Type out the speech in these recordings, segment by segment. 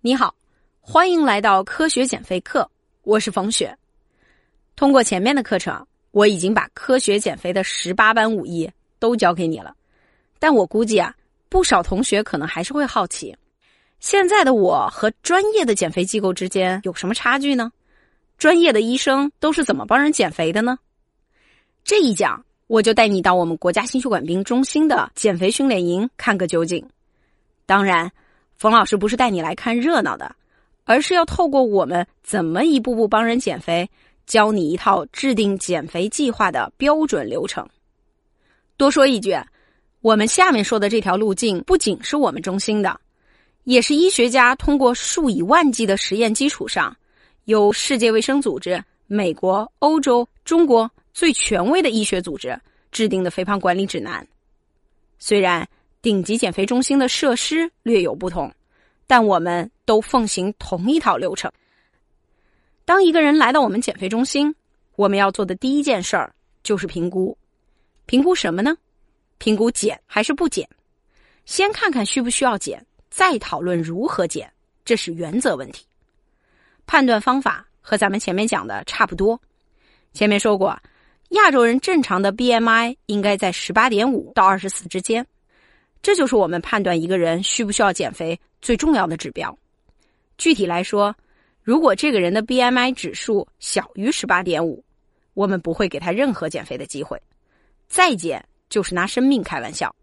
你好，欢迎来到科学减肥课，我是冯雪。通过前面的课程，我已经把科学减肥的十八般武艺都教给你了。但我估计啊，不少同学可能还是会好奇，现在的我和专业的减肥机构之间有什么差距呢？专业的医生都是怎么帮人减肥的呢？这一讲，我就带你到我们国家心血管病中心的减肥训练营看个究竟。当然。冯老师不是带你来看热闹的，而是要透过我们怎么一步步帮人减肥，教你一套制定减肥计划的标准流程。多说一句，我们下面说的这条路径不仅是我们中心的，也是医学家通过数以万计的实验基础上，由世界卫生组织、美国、欧洲、中国最权威的医学组织制定的肥胖管理指南。虽然。顶级减肥中心的设施略有不同，但我们都奉行同一套流程。当一个人来到我们减肥中心，我们要做的第一件事儿就是评估。评估什么呢？评估减还是不减？先看看需不需要减，再讨论如何减，这是原则问题。判断方法和咱们前面讲的差不多。前面说过，亚洲人正常的 BMI 应该在十八点五到二十四之间。这就是我们判断一个人需不需要减肥最重要的指标。具体来说，如果这个人的 BMI 指数小于十八点五，我们不会给他任何减肥的机会，再减就是拿生命开玩笑。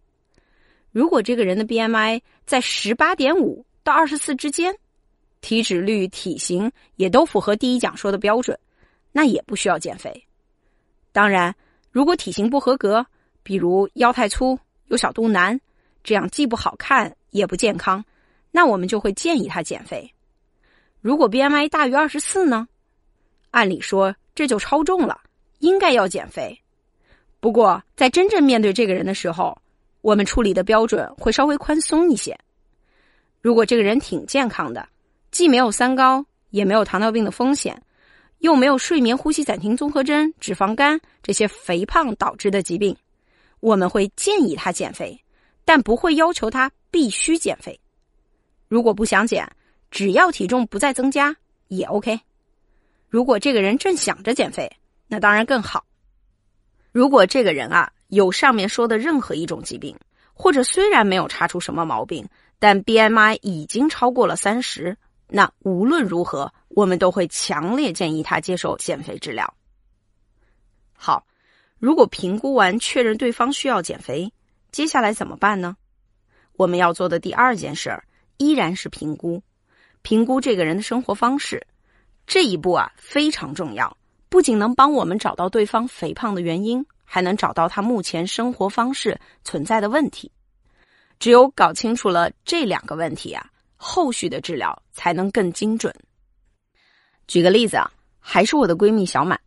如果这个人的 BMI 在十八点五到二十四之间，体脂率、体型也都符合第一讲说的标准，那也不需要减肥。当然，如果体型不合格，比如腰太粗、有小肚腩。这样既不好看也不健康，那我们就会建议他减肥。如果 BMI 大于二十四呢？按理说这就超重了，应该要减肥。不过在真正面对这个人的时候，我们处理的标准会稍微宽松一些。如果这个人挺健康的，既没有三高，也没有糖尿病的风险，又没有睡眠呼吸暂停综合征、脂肪肝这些肥胖导致的疾病，我们会建议他减肥。但不会要求他必须减肥。如果不想减，只要体重不再增加也 OK。如果这个人正想着减肥，那当然更好。如果这个人啊有上面说的任何一种疾病，或者虽然没有查出什么毛病，但 BMI 已经超过了三十，那无论如何，我们都会强烈建议他接受减肥治疗。好，如果评估完确认对方需要减肥。接下来怎么办呢？我们要做的第二件事儿依然是评估，评估这个人的生活方式。这一步啊非常重要，不仅能帮我们找到对方肥胖的原因，还能找到他目前生活方式存在的问题。只有搞清楚了这两个问题啊，后续的治疗才能更精准。举个例子啊，还是我的闺蜜小满，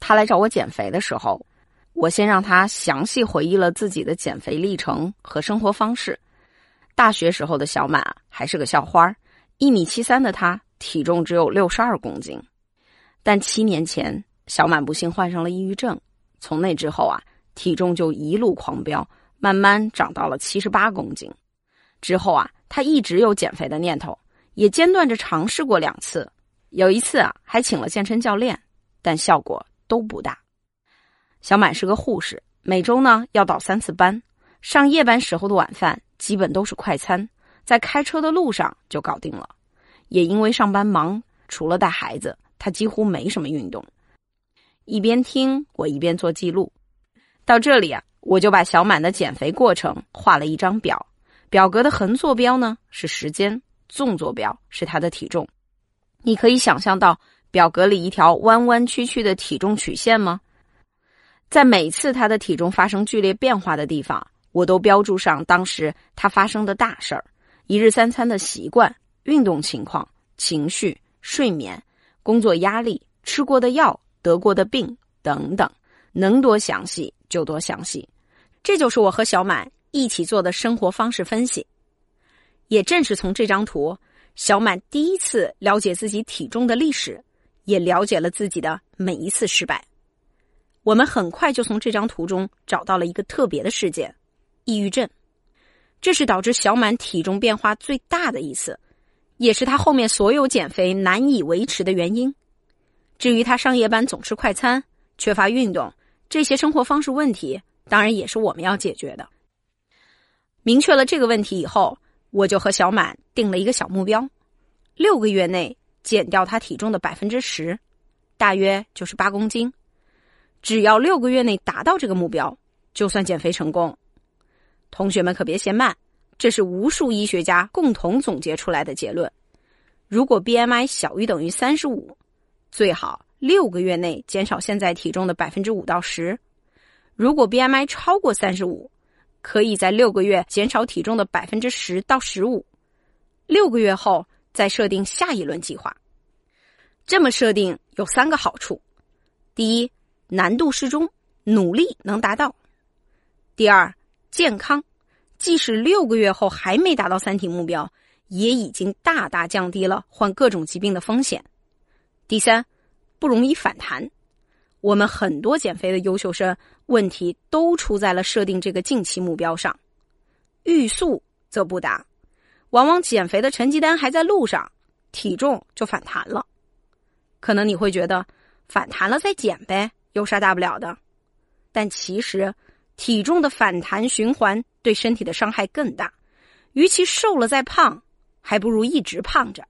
她来找我减肥的时候。我先让他详细回忆了自己的减肥历程和生活方式。大学时候的小满还是个校花，一米七三的她体重只有六十二公斤。但七年前，小满不幸患上了抑郁症，从那之后啊，体重就一路狂飙，慢慢长到了七十八公斤。之后啊，他一直有减肥的念头，也间断着尝试过两次，有一次啊，还请了健身教练，但效果都不大。小满是个护士，每周呢要倒三次班，上夜班时候的晚饭基本都是快餐，在开车的路上就搞定了。也因为上班忙，除了带孩子，他几乎没什么运动。一边听我一边做记录，到这里啊，我就把小满的减肥过程画了一张表，表格的横坐标呢是时间，纵坐标是他的体重。你可以想象到表格里一条弯弯曲曲的体重曲线吗？在每次他的体重发生剧烈变化的地方，我都标注上当时他发生的大事儿：一日三餐的习惯、运动情况、情绪、睡眠、工作压力、吃过的药、得过的病等等，能多详细就多详细。这就是我和小满一起做的生活方式分析。也正是从这张图，小满第一次了解自己体重的历史，也了解了自己的每一次失败。我们很快就从这张图中找到了一个特别的事件——抑郁症。这是导致小满体重变化最大的一次，也是他后面所有减肥难以维持的原因。至于他上夜班总吃快餐、缺乏运动这些生活方式问题，当然也是我们要解决的。明确了这个问题以后，我就和小满定了一个小目标：六个月内减掉他体重的百分之十，大约就是八公斤。只要六个月内达到这个目标，就算减肥成功。同学们可别嫌慢，这是无数医学家共同总结出来的结论。如果 BMI 小于等于三十五，最好六个月内减少现在体重的百分之五到十；如果 BMI 超过三十五，可以在六个月减少体重的百分之十到十五，六个月后再设定下一轮计划。这么设定有三个好处：第一，难度适中，努力能达到；第二，健康，即使六个月后还没达到三体目标，也已经大大降低了患各种疾病的风险；第三，不容易反弹。我们很多减肥的优秀生问题都出在了设定这个近期目标上，欲速则不达，往往减肥的成绩单还在路上，体重就反弹了。可能你会觉得反弹了再减呗，有啥大不了的？但其实体重的反弹循环对身体的伤害更大，与其瘦了再胖，还不如一直胖着。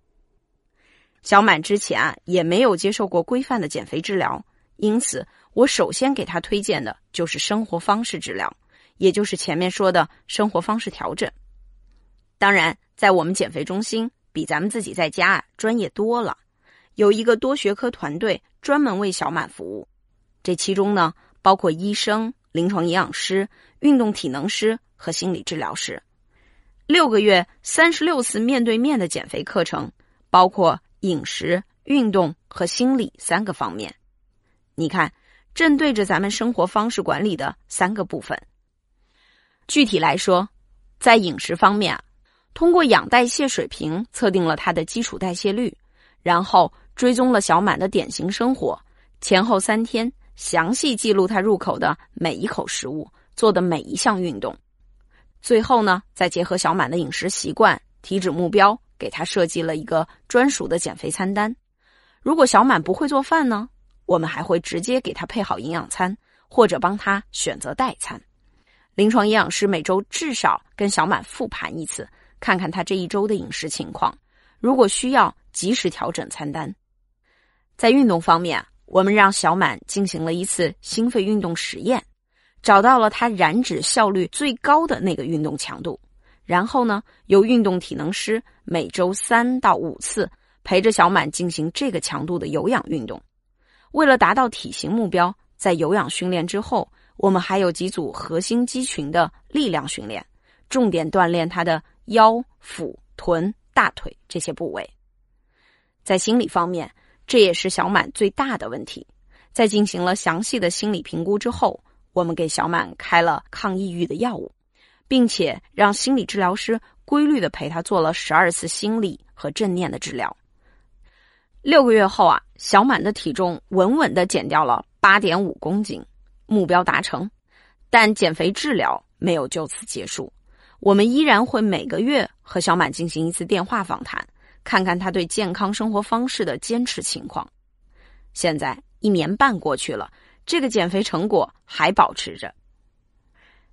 小满之前啊也没有接受过规范的减肥治疗。因此，我首先给他推荐的就是生活方式治疗，也就是前面说的生活方式调整。当然，在我们减肥中心比咱们自己在家专业多了，有一个多学科团队专门为小满服务。这其中呢，包括医生、临床营养师、运动体能师和心理治疗师。六个月三十六次面对面的减肥课程，包括饮食、运动和心理三个方面。你看，正对着咱们生活方式管理的三个部分。具体来说，在饮食方面，通过氧代谢水平测定了他的基础代谢率，然后追踪了小满的典型生活，前后三天详细记录他入口的每一口食物，做的每一项运动。最后呢，再结合小满的饮食习惯、体脂目标，给他设计了一个专属的减肥餐单。如果小满不会做饭呢？我们还会直接给他配好营养餐，或者帮他选择代餐。临床营养师每周至少跟小满复盘一次，看看他这一周的饮食情况。如果需要，及时调整餐单。在运动方面，我们让小满进行了一次心肺运动实验，找到了他燃脂效率最高的那个运动强度。然后呢，由运动体能师每周三到五次陪着小满进行这个强度的有氧运动。为了达到体型目标，在有氧训练之后，我们还有几组核心肌群的力量训练，重点锻炼他的腰、腹、臀、大腿这些部位。在心理方面，这也是小满最大的问题。在进行了详细的心理评估之后，我们给小满开了抗抑郁的药物，并且让心理治疗师规律的陪他做了十二次心理和正念的治疗。六个月后啊，小满的体重稳稳的减掉了八点五公斤，目标达成。但减肥治疗没有就此结束，我们依然会每个月和小满进行一次电话访谈，看看他对健康生活方式的坚持情况。现在一年半过去了，这个减肥成果还保持着。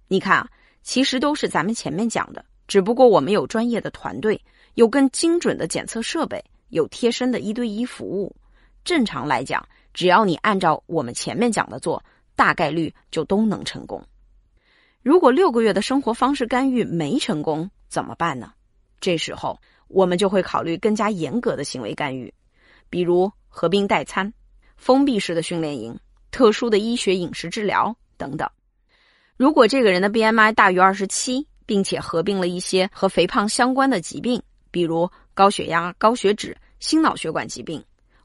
你看啊，其实都是咱们前面讲的，只不过我们有专业的团队，有更精准的检测设备。有贴身的一对一服务，正常来讲，只要你按照我们前面讲的做，大概率就都能成功。如果六个月的生活方式干预没成功，怎么办呢？这时候我们就会考虑更加严格的行为干预，比如合并代餐、封闭式的训练营、特殊的医学饮食治疗等等。如果这个人的 BMI 大于二十七，并且合并了一些和肥胖相关的疾病，比如。高血压、高血脂、心脑血管疾病，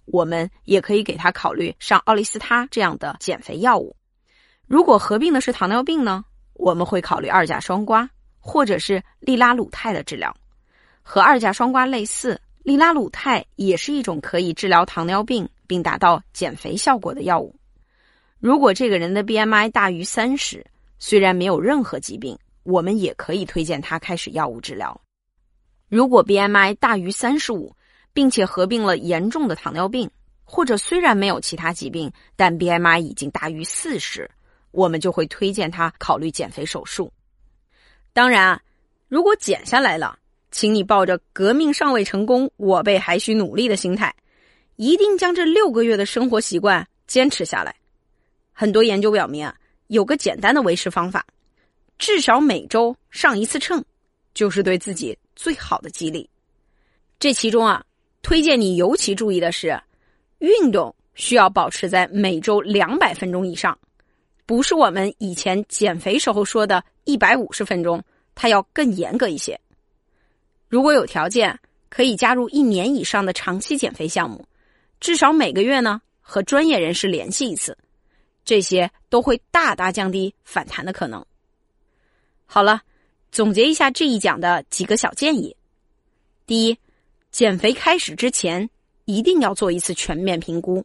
我们也可以给他考虑上奥利司他这样的减肥药物。如果合并的是糖尿病呢？我们会考虑二甲双胍或者是利拉鲁肽的治疗。和二甲双胍类似，利拉鲁肽也是一种可以治疗糖尿病并达到减肥效果的药物。如果这个人的 BMI 大于三十，虽然没有任何疾病，我们也可以推荐他开始药物治疗。如果 BMI 大于三十五，并且合并了严重的糖尿病，或者虽然没有其他疾病，但 BMI 已经大于四十，我们就会推荐他考虑减肥手术。当然啊，如果减下来了，请你抱着“革命尚未成功，我辈还需努力”的心态，一定将这六个月的生活习惯坚持下来。很多研究表明啊，有个简单的维持方法，至少每周上一次秤，就是对自己最好的激励。这其中啊，推荐你尤其注意的是，运动需要保持在每周两百分钟以上，不是我们以前减肥时候说的一百五十分钟，它要更严格一些。如果有条件，可以加入一年以上的长期减肥项目，至少每个月呢和专业人士联系一次。这些都会大大降低反弹的可能。好了，总结一下这一讲的几个小建议：第一，减肥开始之前一定要做一次全面评估；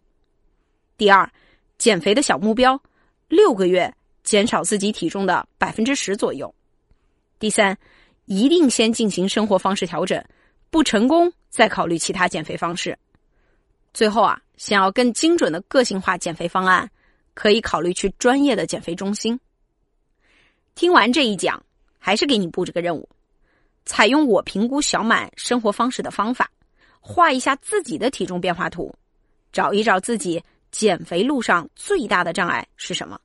第二，减肥的小目标，六个月减少自己体重的百分之十左右；第三，一定先进行生活方式调整，不成功再考虑其他减肥方式；最后啊，想要更精准的个性化减肥方案。可以考虑去专业的减肥中心。听完这一讲，还是给你布置个任务：采用我评估小满生活方式的方法，画一下自己的体重变化图，找一找自己减肥路上最大的障碍是什么。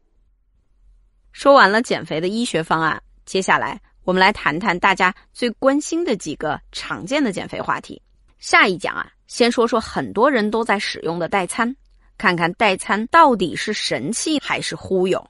说完了减肥的医学方案，接下来我们来谈谈大家最关心的几个常见的减肥话题。下一讲啊，先说说很多人都在使用的代餐。看看代餐到底是神器还是忽悠？